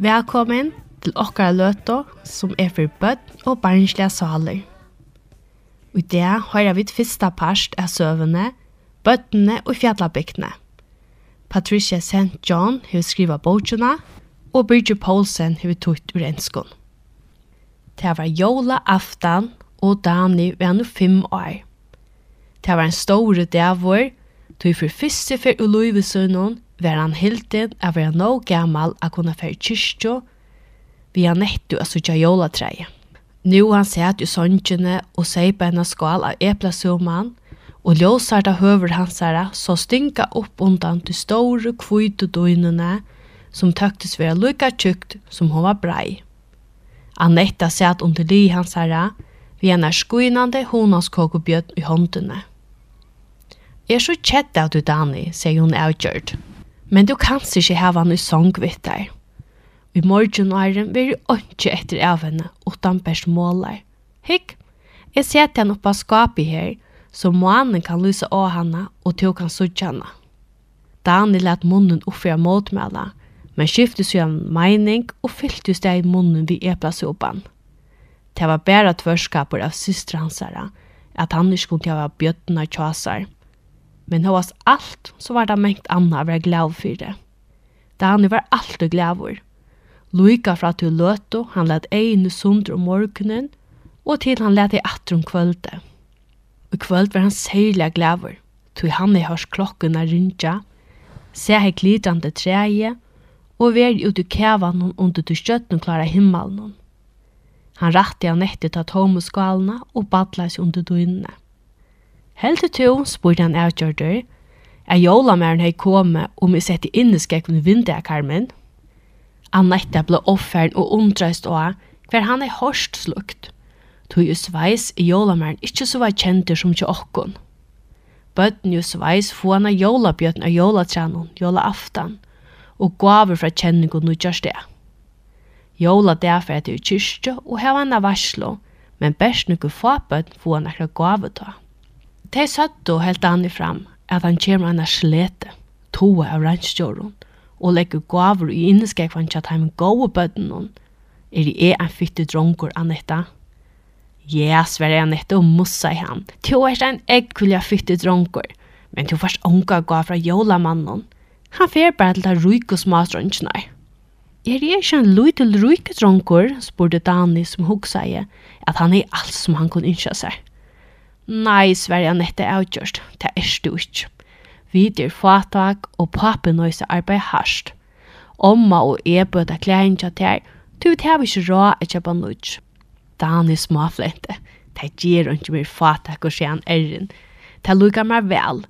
Velkommen til okkara løto som er for bøtt og barnslige saler. I det hører vi fyrsta parst av søvende, bøttene og fjallabygtene. Patricia St. John har skrivet bøtjene, og Bridget Poulsen har tøyt ur enskån. Det var jola aftan, og Dani var nå fem år. Det var en stor dævor, tog for fyrste for Uløyvesønnen var han hilden av vera nå gammal å kunne fer kyrkjo vi har nettu å sutja jólatræi. Nú han sæt i songjene og sæt på en skål av eplasuman og ljósarta høver hansara så stinka upp undan til store kvite døgnene som tøktes være lykka tjukt som hun var brei. Anetta sæt under li hansara vi hennar skuinande honanskokobjøtt i håndene. Jeg er så kjett av du, Dani, sier hun avgjørt men du kanst ikke han i sång vitt deg. Vi morgen og æren vil ikke etter av henne, utan best måler. Hikk, jeg ser henne oppe av skapet her, så månen kan lyse av henne, og til kan sudja henne. Daniel lät munnen uppför motmäla, men skiftet sig en mening och fyllte sig i munnen vid eplasopan. Det var bara tvärskapor av systransare, att han inte skulle ha bjötna tjasar. Men hos allt så var det mengt anna å være glad for det. Da han var alltid glad for. Loika fra til løto, han let egne sundre om morgenen, og til han let i atter om kvölde. Og kvöld var han særlig glad for, tog han i hørs klokken av rindja, se hei glidrande treie, og vær ut i kævanen under til skjøtten klara himmelen. Han rattet av nettet av tomme skalene og badlet seg under døgnene. Helt til to spurte han avgjørter, er jólamæren hei kommet om vi sette inneskeggen vindet av karmen? Annette ble offeren og undreist av hver han er hårst slukt. Tog jo sveis i jólamæren ikke så var kjenter som til okkon. Bøtten jo sveis få han av jólabjøtten av jolatrænen, jolaftan, og gaver fra kjenningen og gjørs det. Jóla derfor er det i kyrkje og heva han av varslo, men best nukke få bøtten få han akkurat gaver til De søttu helt han fram at han kommer en slete, toa av rannstjåren, og legger gaver i inneskekvann til at han gode bøtten hon. Er det er en fytte dronker, Anetta? Ja, sverre anetta og mussa i han. Tjo er en eggkulja fytte dronker, men tjo først unga gav fra jolamannen. Han fer bare til det og smastrønkene. Er det ikke en lydel ryke dronker, spurte Dani som hugsa i, at han er alt som han kunne innskja seg. Nei, Sverige Annette er avgjørst. Det er du ikke. Vi er fatak, og papen nøyse arbeid hardt. Omma og jeg bøter klæren til her, du vet jeg ikke råd at jeg bare nødt. Dan er småflente. Det gjør ikke mer fatak og skjøn erren. Det lukker meg vel.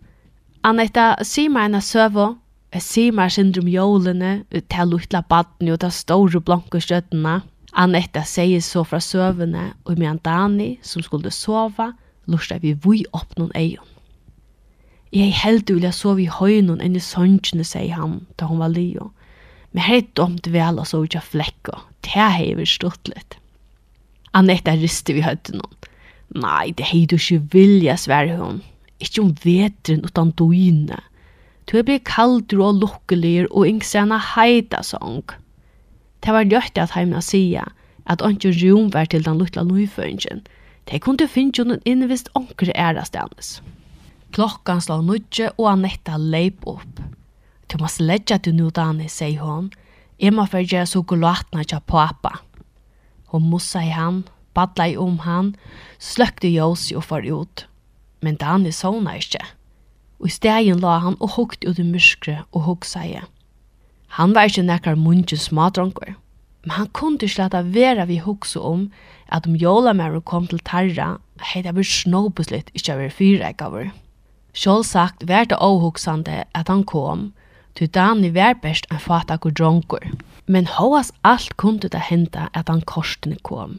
Annette, si meg en søvå. Jeg sier meg syndrom jolene, det luktla baden og det store blanke støttene. Annette sier så fra søvene, og med Dani, som skulle sova, lorsta vi vui opp noen eion. Jeg er heldig jeg sove i høynen enn i sønnsjene, sier han, da hun var lio. Men her er domt vel å sove ikke flekka. Det hever stått litt. Annette rister vi høyde noen. Nei, det hei du ikke vilja, sverre hun. Ikke om vetren utan døyne. Du er blitt kaldur og lukkelig og yngsrena heita sång. Det var ljøtt at heimna sier at ikke rom var til den lutla løyføringen. De kunne finne noen innvist onkere æra stedet. Klokkan slå nødje, og Anetta leip opp. Du må sledja til nu, Dani, sier hun. Jeg må for gjøre sjokolatene til pappa. Hun mussa i han, badla i om han, sløkte Josi og far ut. Men Dani sovna ikke. Og i stegen la han og hukte ut i myskre og huksa i. Han var ikke nekkar munnsens smadronker. Men han kunne ikke lade være vi hukse om at om jólamæren kom til tarra, hei det vært snåbuslitt ikkje av er. Sjål sagt vær det avhugsande at han kom, til Dani vær best en fatak og dronkur. Men hoas alt kunde det henda at han korsene kom.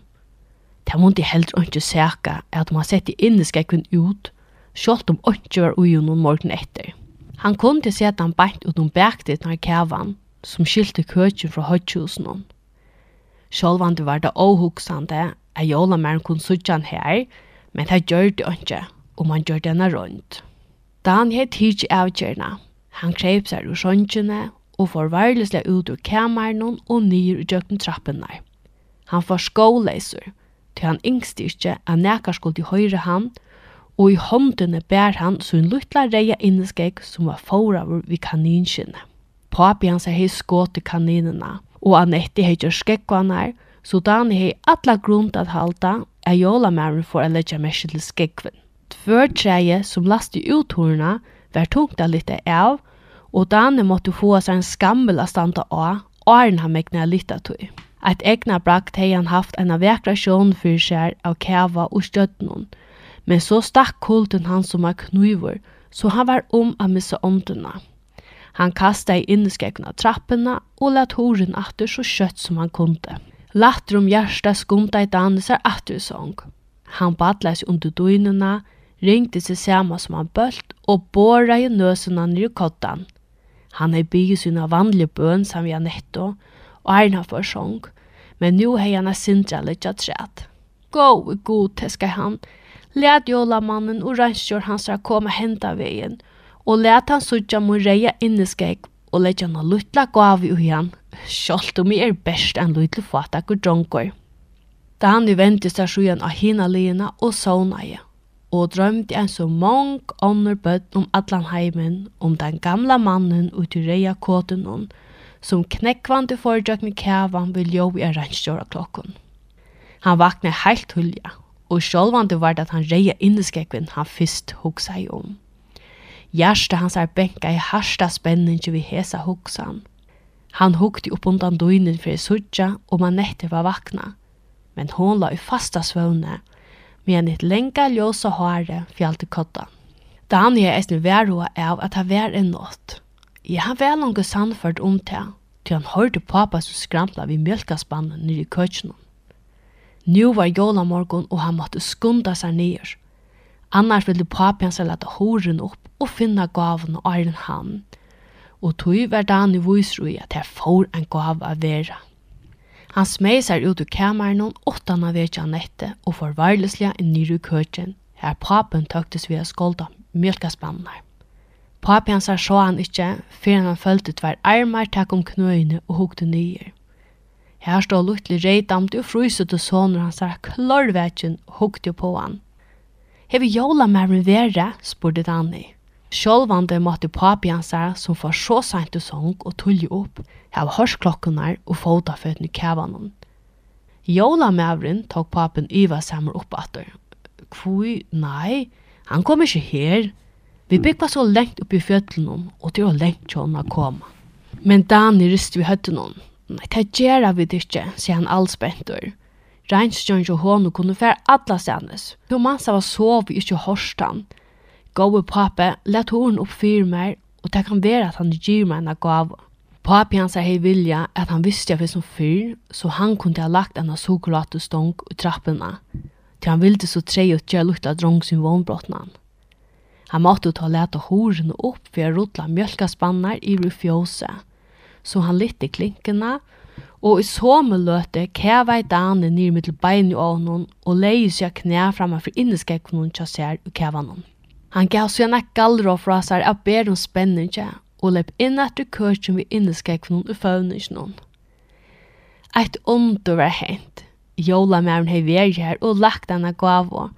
Det måtte heller ikke sæka at man sett i inneskekken ut, sjålt om ikke var ui noen morgen etter. Han kom til at han bænt ut noen bæktet når kævan, som skilte køtjen fra høytjusen hon. Sjålvande var det avhugsande at jólamæren kunne sutja han her, men det gjør det ikke, og man gjør denne rundt. Da han het hitje avgjørna, han krep seg ur sjønkjene og får varlesle ut ur kameran og nyr i djøkken der. Han får skåleiser, til han yngste ikke at nekar skulle til høyre han, og i håndene bær han så en luttla reia inneskegg som var foravur vid kaninskinnet. Papi hans hei skått til kaninina, og Annette hei gjør skekvanar, og så Dani hei alla grund at halda er jólamæren for a leggja mersi til skegven. Tvør treie som lasti uthorna var tungt a litte av, og Dani måtte få seg en skammel a standa av, åren han mekna a litta tog. Eit egna brakt hei han haft en av vekra sjån fyrir seg av kæva og støttenon, men så stakk kulten han som var knivor, så han var om a missa åndena. Han kastade i inneskegna trappena og lät horen atter så kjøtt som han kunde. Latter om hjärsta skumta i dansar attur sång. Han badlas under dynorna, ringte sig samma som han bölt och borra i nösarna ner i kottan. Han har byggt sina vanliga bön som vi har netto och är for för sång. Men nu har han sindra lite träd. Gå i god, teskar han. Lät jolamannen och ranskjör hans att komma hända vägen och lät han sutja mun reja inneskäck og leggja no lutla gavi ui han, sjolt om i er best enn lutla fatak og dronkor. Da han i venti seg av hina lina og saunaje, og drømte en så mong ånder bøtt om atlan heimen, om den gamla mannen ut i reia kåtenon, som forjak föredragna kævan vil jo i arrangerar klockan. Han vakna heilt hulja, og sjálvandi var det at han reia inneskekvin han fyrst hugsa i om. Hjärsta hans är bänka i harsta spänning vi hesa hugsan. Han hugti upp undan dynin för sudja och man nätte var vakna. Men hon la i fasta svöne, medan ett länka ljósa håre fjallte kottan. Daniel er snu verroa av at ha vær en nått. Jeg har vel noen sannført om det, til han hørte pappa som skrampla vid mjölkaspannen nere i køkkenet. Nu var jola morgon og han måtte skunda seg nyer. Annars ville papi hans leta horen opp og finna gaven og æren han. Og tog var Dan i viser at her får en gav av vera. Han smeg seg ut ur kameran og åttan av vekja nette og får varleslega en nyr i køtjen. Her papen tøktes vi å skolda mjölkaspannar. Papi hans så han ikkje, fyrir han følte tver armar takk om knøyne og hukte nyer. Her stod luttlig reidamt og fruset og soner hans er klorvetjen og hukte på han. Hevi jola mæren vera, spurte Danni. Sjolvande måtte papi hansar, som var så sent og sång og tulli opp, hev hørsklokkunar og fotaføtene i kævanen. Jola mæren tok papen yva samar opp atter. Kvui, nei, han kom ikkje her. Vi byggva så lengt oppi fjötlenom, og det var lengt tjona koma. Men Dani ryste vi høttenom. Nei, det gjerra vi det ikke, sier han allspentur. Reinskjøren og hon kunne fære alla stednes. Hun mansa var sov i ikke horstan. Gåve pape, let horen opp fyr meg, og det kan være at han gir meg en gav. Papi hans hei vilja at han visste jeg som fyr, så han kunne ha lagt en sukkerlatestång i trappene, til han ville så tre og tjøre lukta drong sin vånbrottene. Han måtte ta leta horen opp for å rotla mjölkaspannar i rufjose. så han lytte klinkene, og og i somme løte kævei Dane nir mittel bein i ånen og leie seg knæ framme for inneskekkonen tja ser i kævanen. Han gav seg nek gallra fra seg av bedre spenninge og lepp inn etter kørsjen vi inneskekkonen i føvningen. Eit ånder var hent. Jola mæren hei veri her og lagt denne gavå.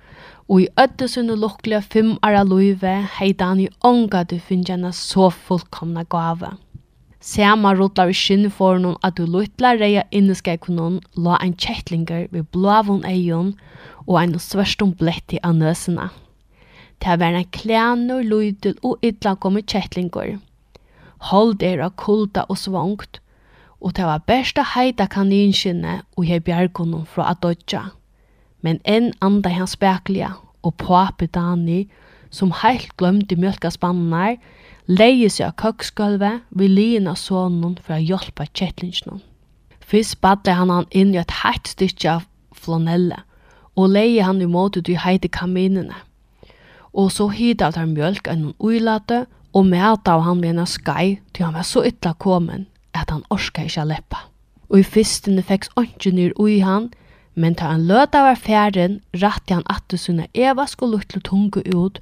og i ødde sunne lukklige fem ara løyve hei Dane i ånga du finner henne så fullkomna gave. Sama skinn for noen at du luttla reia inneskeikunum la ein kjettlinger við blavun eion og ein svørstum bletti av nøsina. Det var en klænur lydel og illa komi kjettlinger. Hold er av kulda og svangt, og det var besta heita kaninskinne og hei bjergunum fra Adodja. Men enn anda hans speklia, og papi Dani, som heilt glömde mjölka spannar, leie seg av køkskølve vi lien av sonen for å hjelpe kjettlingsnån. Fyrst badde han han inn i et hært stykke av flanelle, og leie han i måte til heite kaminene. Og så hit av han mjölk enn hun uilate, og mæt av han ved en skai, til han var så ytla komen, at han orska ikkje leppa. Og i fyrstene fekk åndsje nyr ui han, men ta han løta var færen, rett han atte sunne Eva skulle lutle tunge ut,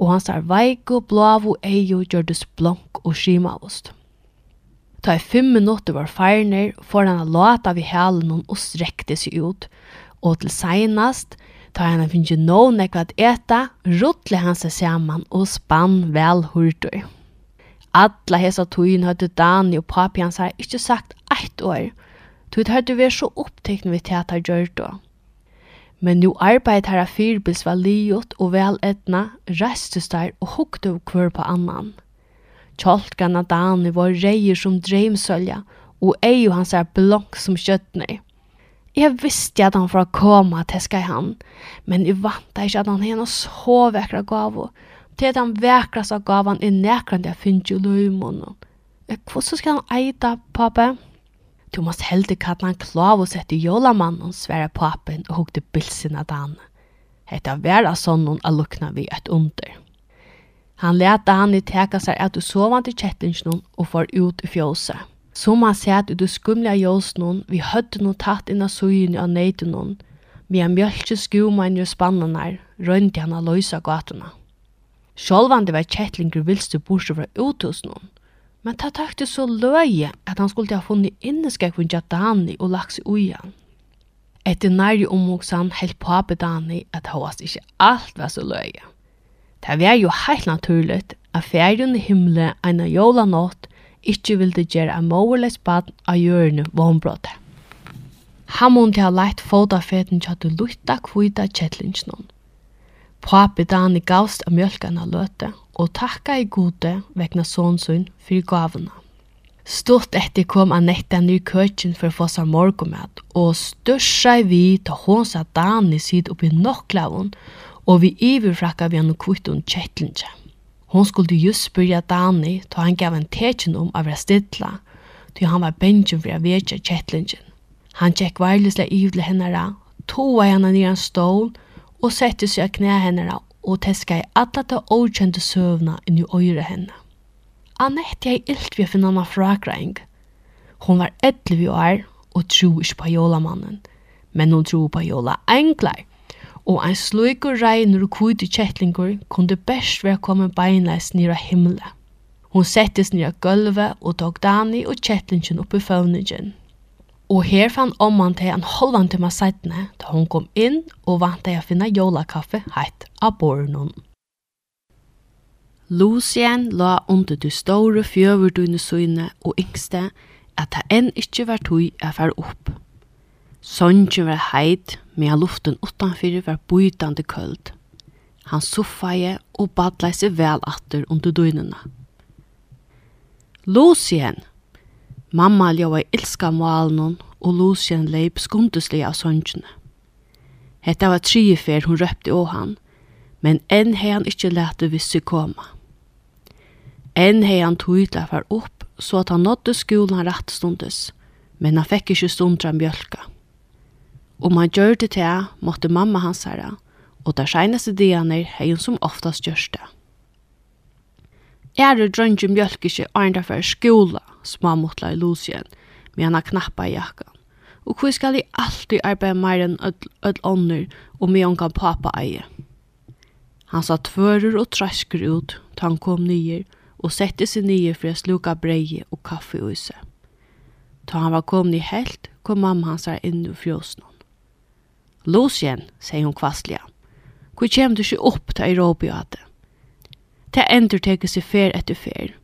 og hans ar veiku, blavu, eiu, gjørdes blonk og skimavost. Ta i fem minutter var feirner, får han låta lata vi helen og strekte seg ut, og til seinast, ta han finnje noen nekva at eta, ruttle han seg saman og spann vel hurtur. Alla hesa tuin høyde Dani og papi hans har ikkje sagt eitt år, tøyt høyde vi så opptekne vi teater gjørt då. Men nu arbeid herra fyrbils var liot og vel etna, restes der og hukte av på annan. Kjoltgana dani var reier som dreimsølja, og ei og hans er blokk som kjøttnei. Jeg visste at han fra koma teska i han, men jeg vant ikke at han henne så vekra gavo, til at han vekras av gavan i nekrande jeg finnes jo løymånen. Hvordan skal han eita, pappa? Pappa? Du måste heldig kalla han klav och sätta jolamannen, svära papen och hugde bilsen av han. Hetta var av sånnon a lukna vi ett under. Han lät han i täcka sig att du sovant i kättingsnån och får ut i fjåse. Som han sett ut du skumliga jolsnån vi hödde nog tatt inna sojun av nejtunån. Vi har mjölkje skumann i spannanar rönte han a löjsa gatorna. Sjolvan det var kättlingar vilstu borsa från uthusnån. Men ta takte så løye at han skulle ha funnet inneskekven til Dani og lagt seg ui han. Etter nærje omvoksan helt pape Dani at hans ikke alt var så løye. Det var jo helt naturligt at ferien i himmelen en av jola nått ikke ville gjøre en målerleis baden av hjørne vannbrottet. Han måtte ha lagt fotafeten til at du lukta kvita kjettlingsnån. Papi Dani gavst av mjölkana løte, og takka i gode vegna sonsun fyrir gavuna. Stort etter kom Annette ny køtjen for å få seg morgomat, og størsa vi ta hon sa Dani sid oppi nokklavun, og vi iverfrakka vi hann kvittun kjettlinje. Hon skulle just spyrja Dani, ta han gav en tekjen om av restidla, til han var bensjen for å vekja kjettlinjen. Han tjekk varlislega iv hennara, toa henne nir en stål, og sette seg av knæ henne og teska i alla ta åkjente søvna inn i øyre henne. Annette er ilt vi finna henne fragraing. Hon var 11 år og tro ikke på jolamannen, men hon tro på jola englar. Og ein sluik og regner og kvite kjettlingur kunde best være kommet beinleis nira himmelet. Hon settes nira gulvet og tok Dani og kjettlingen oppi føvningen. Og her fann omman til en halvan timma seitene, da hon kom inn og vant til å finne jolakaffe heit av bornon. Lucien la under de store fjøverdune søyne og yngste at det enn ikke var tog å fære opp. Sønnen var heit, men luften utanfyr var bøytande køld. Han soffaje og badlai seg vel atter under døgnene. Lucien, Mamma ljóa ilska malen og Lucien leip skunduslig av sonjene. Hetta var trifer hun røpte å han, men enn hei han ikkje lete visse koma. Enn hei han tydla far opp, så at han nådde skolen rett stundes, men han fikk ikkje stundra mjölka. Om han gjør det til, måtte mamma hans herra, og der seneste dianer hei hun som oftast gjørste. det det drønge mjölk ikke ærenda for skola, småmotla i Lucien, med henne knappa i. Og hvor skal de alltid arbeide mer enn ødel ånder og med henne kan pappa eie? Han sa tvører og trasker ut, ta han kom nyer, og sette seg nyer for å sluka breie og kaffe i huset. Ta han var kommet i helt, kom mamma hans her inn i frjøsene. Lucien, sier hun kvastlige, hvor kommer du ikke opp til Europa av det? Det ender teke seg fer etter fer.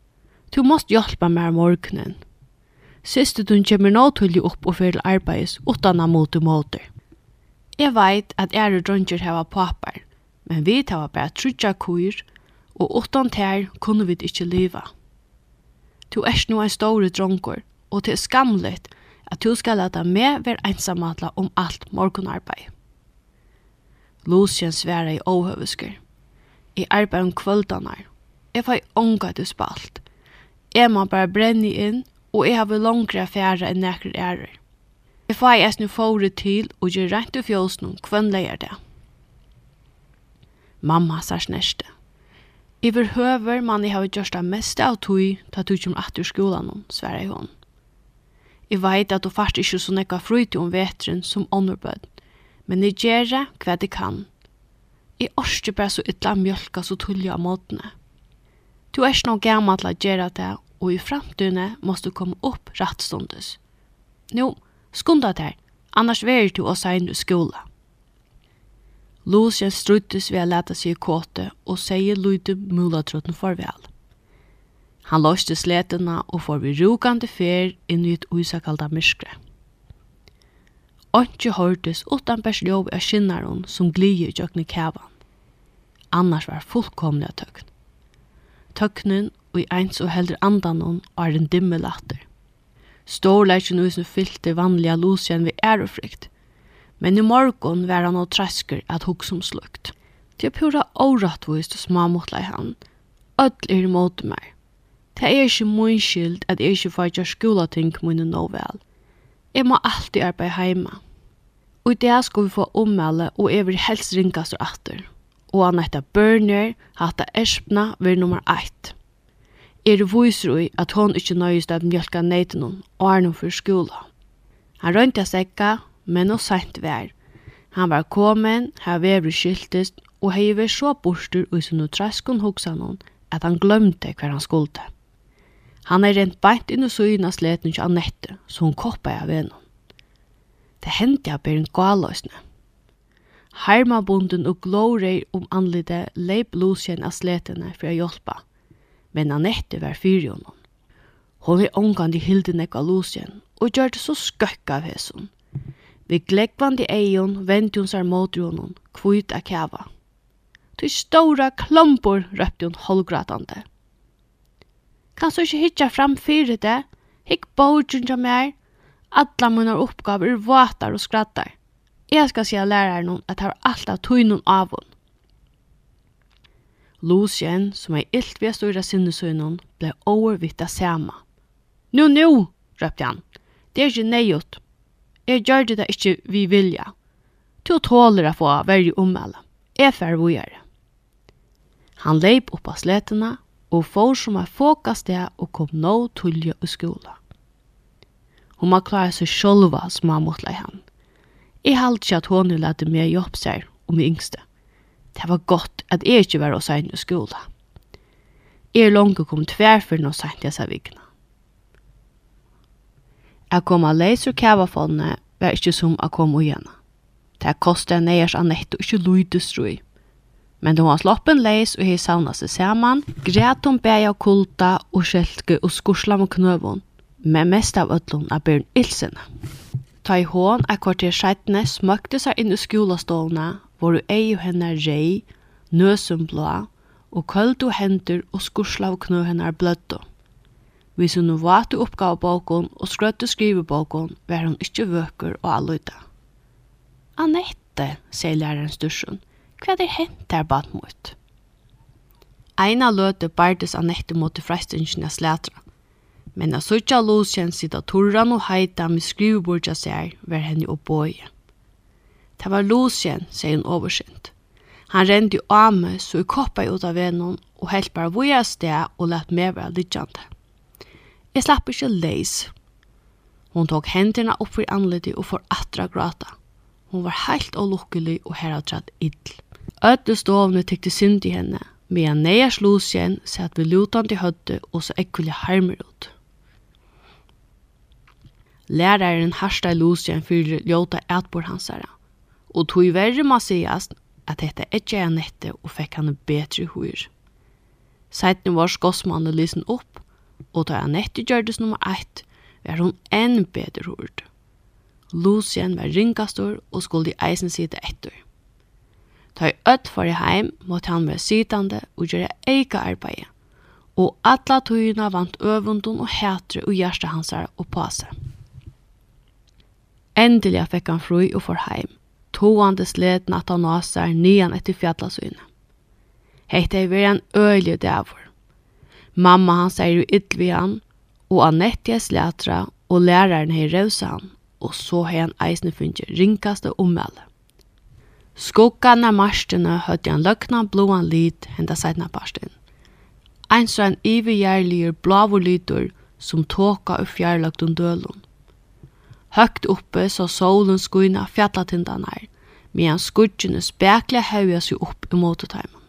Du måst hjelpa meg morgenen. Siste du kommer nå tullig opp og fer til arbeids utan av mot måter. Jeg veit at ære dronjer heva papar, men vi tar bare trutja kuir, og utan ter kunne vi ikkje liva. Du erst nå en store dronker, og er skamlet at du skal leta meg være ensamatla om alt morgenarbeid. Lucien sværa i åhøvesker i arbeid om kvöldanar. Jeg får ånga til spalt. Jeg må bare brenne inn, og jeg har vel langere affære enn nekker ærer. Jeg får jeg snu fåre til og gjør rent og fjåsen noen hvem leier det. Mamma sa snørste. I vil høver man jeg har gjort det meste av tog til at du kommer at du noen, sverre hun. Jeg vet at du faktisk ikke så nekka til om vetren som ånderbød, men jeg gjør det hva jeg kan. Jeg orsker bare så ytla mjölka så tullja av måtene. Du er ikke noe gammel til å gjøre det, og i fremtiden må du komme opp rettståndes. Nå, skunda der, annars verir du oss ein i skola. Lucien struttes ved å lete seg i kåte og sier lyde mulatråden farvel. Han løste sletene og får vi rukande fer inn i et usakalda myskre. Onkje hørtes utan bærs ljóv av skinnaren som glir i kævan. Annars var fullkomlig tøkn. Tøknen og i eins og heldur andanon hon er en dimme latter. Storleikjen usen fyllte vanliga lusjen vi ærefrykt, men i morgon var han og træsker at hugg som slukt. Det er pura åratvist og smamotlai han. Öll er imot meg. Det er ikke mun skyld at jeg ikke får gjøre skolating mun nå vel. Jeg må alltid arbeide heima. Og i dag skal vi få ommelde og jeg vil helst ringast og atter. Og han heter Børner, hatt av Espna, ved nummer 1. Er viser i at hon ikke nøyest av mjølka neiten hon, og er noen for skola. Han rønte sekka, men og sent vær. Han var kommet, her vever skiltest, og hei vært så borster og sin utreskon hoksa noen, at han glömde hver han skulle. Han er rent beint inn og søgna sleten ikke av nettet, så hun koppa av vennom det hendte jeg bare en galøsne. Hermabunden og glårei om anlite leip lusjen av sletene for å hjelpe, men Annette var fyri honom. Hun er omgående hildene av lusjen, og gjør det så skøkk av hesson. Vi gleggvande eion vente hun seg mot honom, kvitt av kjava. Til stora klompor, røpte hun holgratande. Kan så ikke hitja fram fyrir det? Hikk borgen til meg, Alla mina uppgåvor är våtar och skrattar. Jag ska säga läraren att jag har allt av tøynun av hon. Lucien, som är illt vid att styra sinnesøynun, blev overvitt av samma. Nu, nu, röpte han. Det är inte nejot. Jag gör det där inte vi vilja. Du tåler att få värre omalla. Jag fär vågare. Han leip upp av släterna og får som er fåkast det og kom nå tulje i skola. Hon må klare seg sjolva som han måtte lei han. Jeg halte ikke at hun lette meg jobb seg om jeg yngste. Det var godt at jeg ikke var hos henne i skola. Jeg er langt kom tverfyr sent jeg sa vikna. Jeg kom av leis og kævafonene var ikke som jeg kom igjen. Det kostet en eiers annett og ikke lydestrøy. Men då han sloppen leis og hei sauna seg saman, græt hon bæja kulta og skjeltke og skursla med knøvån, men mest av ötlun av Bjørn Ilsen. Ta i hån er kvarter skjeitene smøkte seg inn i skolastålene, hvor du ei og henne rei, nøsum blå, og køld og hender og skursla av knø henne er blødde. Vi som nå var til oppgavebåken og skrøtte skrivebåken, var hun ikke vøker og alløyde. Annette, sier læreren størsen, hva er det hent der bad mot? Eina løte bardes Annette mot frestingen av slætra men a suttja Lucien sida turran og heita med skrivebordet seg var henne og boi. Det var losjen, sier hun oversynt. Han rende jo av meg, så jeg koppa ut av vennom, og helt bare hvor jeg sted og lett meg være littjande. Jeg slapp ikke leis. Hun tok hendene opp for anledning og for atra grata. Hun var helt og lukkelig og heradtratt ill. Ødde stovene tykte synd i henne, medan neier slås igjen, at vi lutan til høtte og så ekkulig harmer ut. Læraren harstar Lucian fyrir ljóta ætbor hansara. Og tog verre må sigast at dette ikke er nette og fikk han betre hur. Seitni var skossmannen lysen opp, og da Anette gjørdes nummer 1, var hun enn bedre hurd. Lucien var ringastor og skulle i eisen sida etter. Ta i ødt for i heim måtte han være sitande og gjøre eika arbeid, og atla tøyina vant øvundun og hætre og hjersta hansar og på seg. Endelig fikk han fru og for heim, toande sleten at han nasar nian etter fjallasynet. Hette er veri en øylig dævor. Mamma hans er jo ytl han, og Annette er slætra, og læreren er rausa han, og så har han eisne funnet ringkaste ommeldet. Skuggan av marstene høyde han løkna blåan lid henda seidna parsten. Ein så en ivergjærligur blavur lydur som tåka og fjarlagt om dølun høgt oppe så solen skuina fjallatindanar, medan skudgjene spekla hauja seg opp i mototaimen.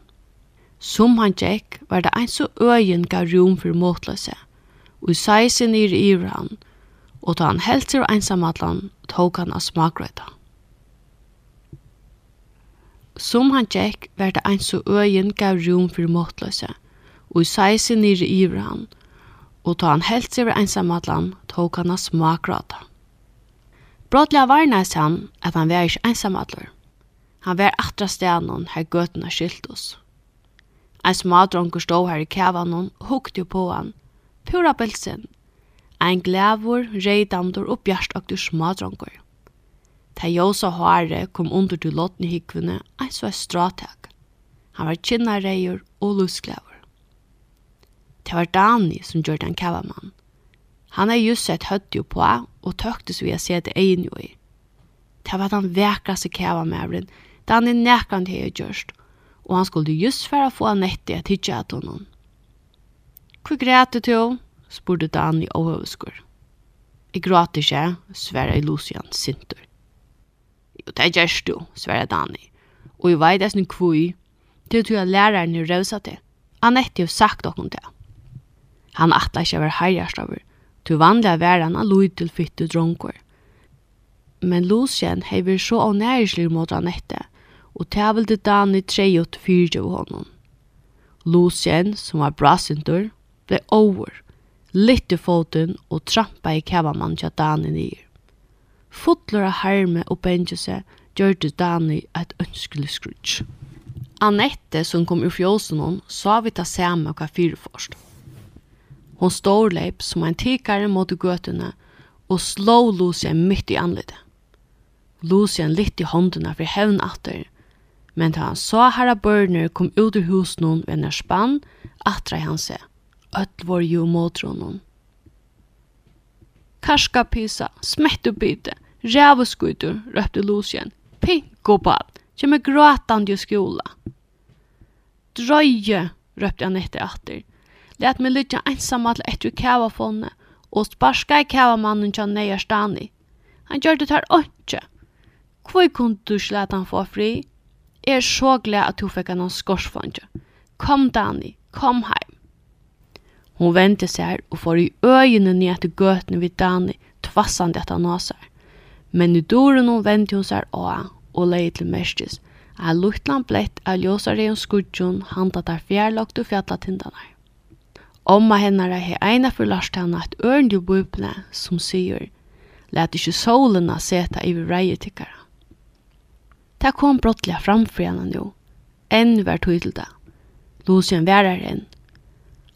Som han tjekk var det ein så øyen gav rom for motløse, og i seisen i iver han, og da han helt seg einsamallan, tok han av smakrøyta. Som han tjekk var det ein så øyen gav rom for motløse, og i seisen i iver han, og da han helt seg einsamallan, tok han av smakrøyta. Brådliga varnades han at han var ikke ensamadler. Han var atra stenen her gøtene skilt oss. En smadronker stod her i kævanen og hukte på han. Pura bilsen. En glævor, reidamdor og bjørstøkter smadronker. Ta jøsa håret kom under til lotni hyggvene, en så stratak. Han var kinnareier og lusklævor. Det var Dani som gjør den kævamann. Han har just sett høttjo på og tøktes vi å se det egen jo i. Det var den vekraste kjævamævren, det han er nekrande hei gjørst, og han skulle just for å få han etter at hitja at honom. Hvor græt du til? spurte Dan i overhøvskur. Jeg græt ikke, sverre i Lucian sintur. Jo, det gjørs du, sverre Dani. Og jeg veit eisen kvui, til du at læreren er røvsa til. Han har jo sagt okkur det. Han atla ikke over herjarstaver, Tu vanliga var han a til fytte dronker. Men Lucien hever så av nærislig mot Anette, og ta vilde Dani treiot fyrtje av honom. Lucien, som var brasintur, ble over, litt i foten og trampa i kavamann tja Dani nir. Fotler av harme og benjese gjørte Dani et ønskelig skrutsk. Anette, som kom ur fjåsen hon, sa vi ta samme hva fyreforst. Hon storleip som en tikare mot gøtene og slå Lucien midt i anledet. Lucien litt i håndene for hevn atter, men da han så herra Børner kom ut ur husnån ved en spann, attra han seg. Øtt var jo måtrånån. Karska pisa, smettubite, ræveskutur, røpte Lucien. Pinkobad, kjem gråtande i skola. Drøye, røpte han etter atter. Lät meg lytja ensam att efter kavafonne och sparska i kævamannen kja neia stani. Han gjør det her åndsje. Hvor kunne du slet han få fri? Er så glad at du fikk han skorsfondje. Kom, Dani, kom heim. Hon vente seg og får i øynene ned til gøtene vid Dani, tvassande at han. Men i doren hon vente hun seg av og leie til mestis. Er luktland blett av ljøsare i en skudjon, handa der fjærlagt og fjallatindene. Omma hennar he eina til henne et ørn jo bøypne som sier «Læt ikkje solena seta i reie tikkara». Det kom brottliga framfor henne nu, Enn var tog til det. Lucien værer enn.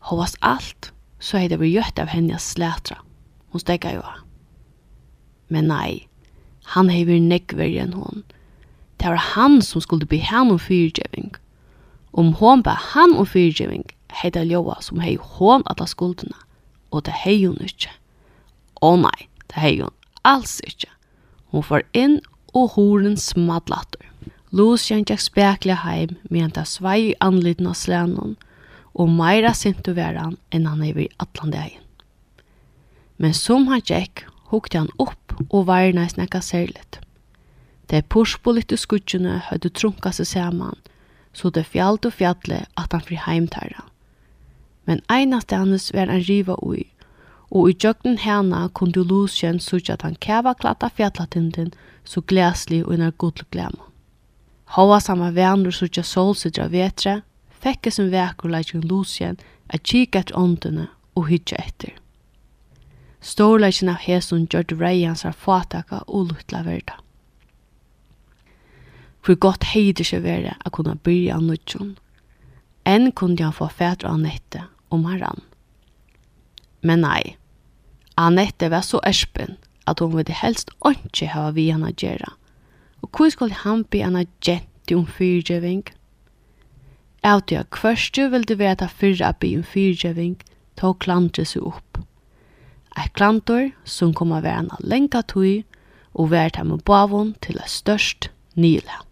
Hovas alt, så hei det vært gjøtt av henne slætra. Hun stegga jo. Men nei, han hei vært nekverg enn hon. Det var han som skulle be henne om fyrtjeving. Om hon ba han om fyrtjeving, – hei det ljóa som hei hon alla skuldina, og det hei hun ikkje. Å oh, nei, det hei hun alls ikkje. Hon får inn og horen smadlatter. Lucian gikk spekla heim medan det svei i anliten av slænen, og meira sintu veran enn han er i Atlandegin. Men som han gikk, hukte han opp og varna i snakka særligt. Det purspolit i skudgjene høyde trunka seg saman, så det fjallt og fjallet at han fri heimtæra men einast hennes var en riva ui, og i djøgnen hana kunne du lusjen at han kæva klatta fjallatintin så glæslig og inar godlig glæma. Hava sama vänner sutja solsidra vetre, fekke som vekur leikjen lusjen at kika etter åndene og hitja etter. Storleikin av hesun rei hans er fataka og luttla verda. Hvor godt heidir seg vere a kunna byrja nudjon, Enn kunde han få fætter av Annette om han rann. Men nei, Annette var så erspen at hon ville helst ikke ha vi henne gjøre. Og hvor skulle han be henne gjente om fyrtjøving? Avtid av kvørste ville det være at fyrre be om fyrtjøving tog klantre seg opp. Et klantor som kom av være henne lenka tog og være til med bavon til det størst nylag.